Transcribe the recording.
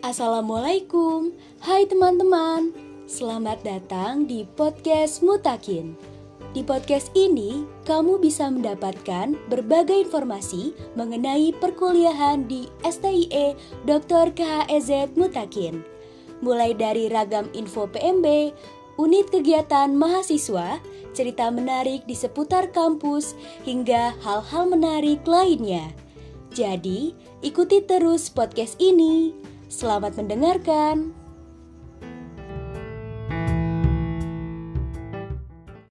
Assalamualaikum, hai teman-teman. Selamat datang di podcast Mutakin. Di podcast ini, kamu bisa mendapatkan berbagai informasi mengenai perkuliahan di STIE Dr. KHEZ Mutakin. Mulai dari ragam info PMB, unit kegiatan mahasiswa, cerita menarik di seputar kampus, hingga hal-hal menarik lainnya. Jadi, ikuti terus podcast ini. Selamat mendengarkan.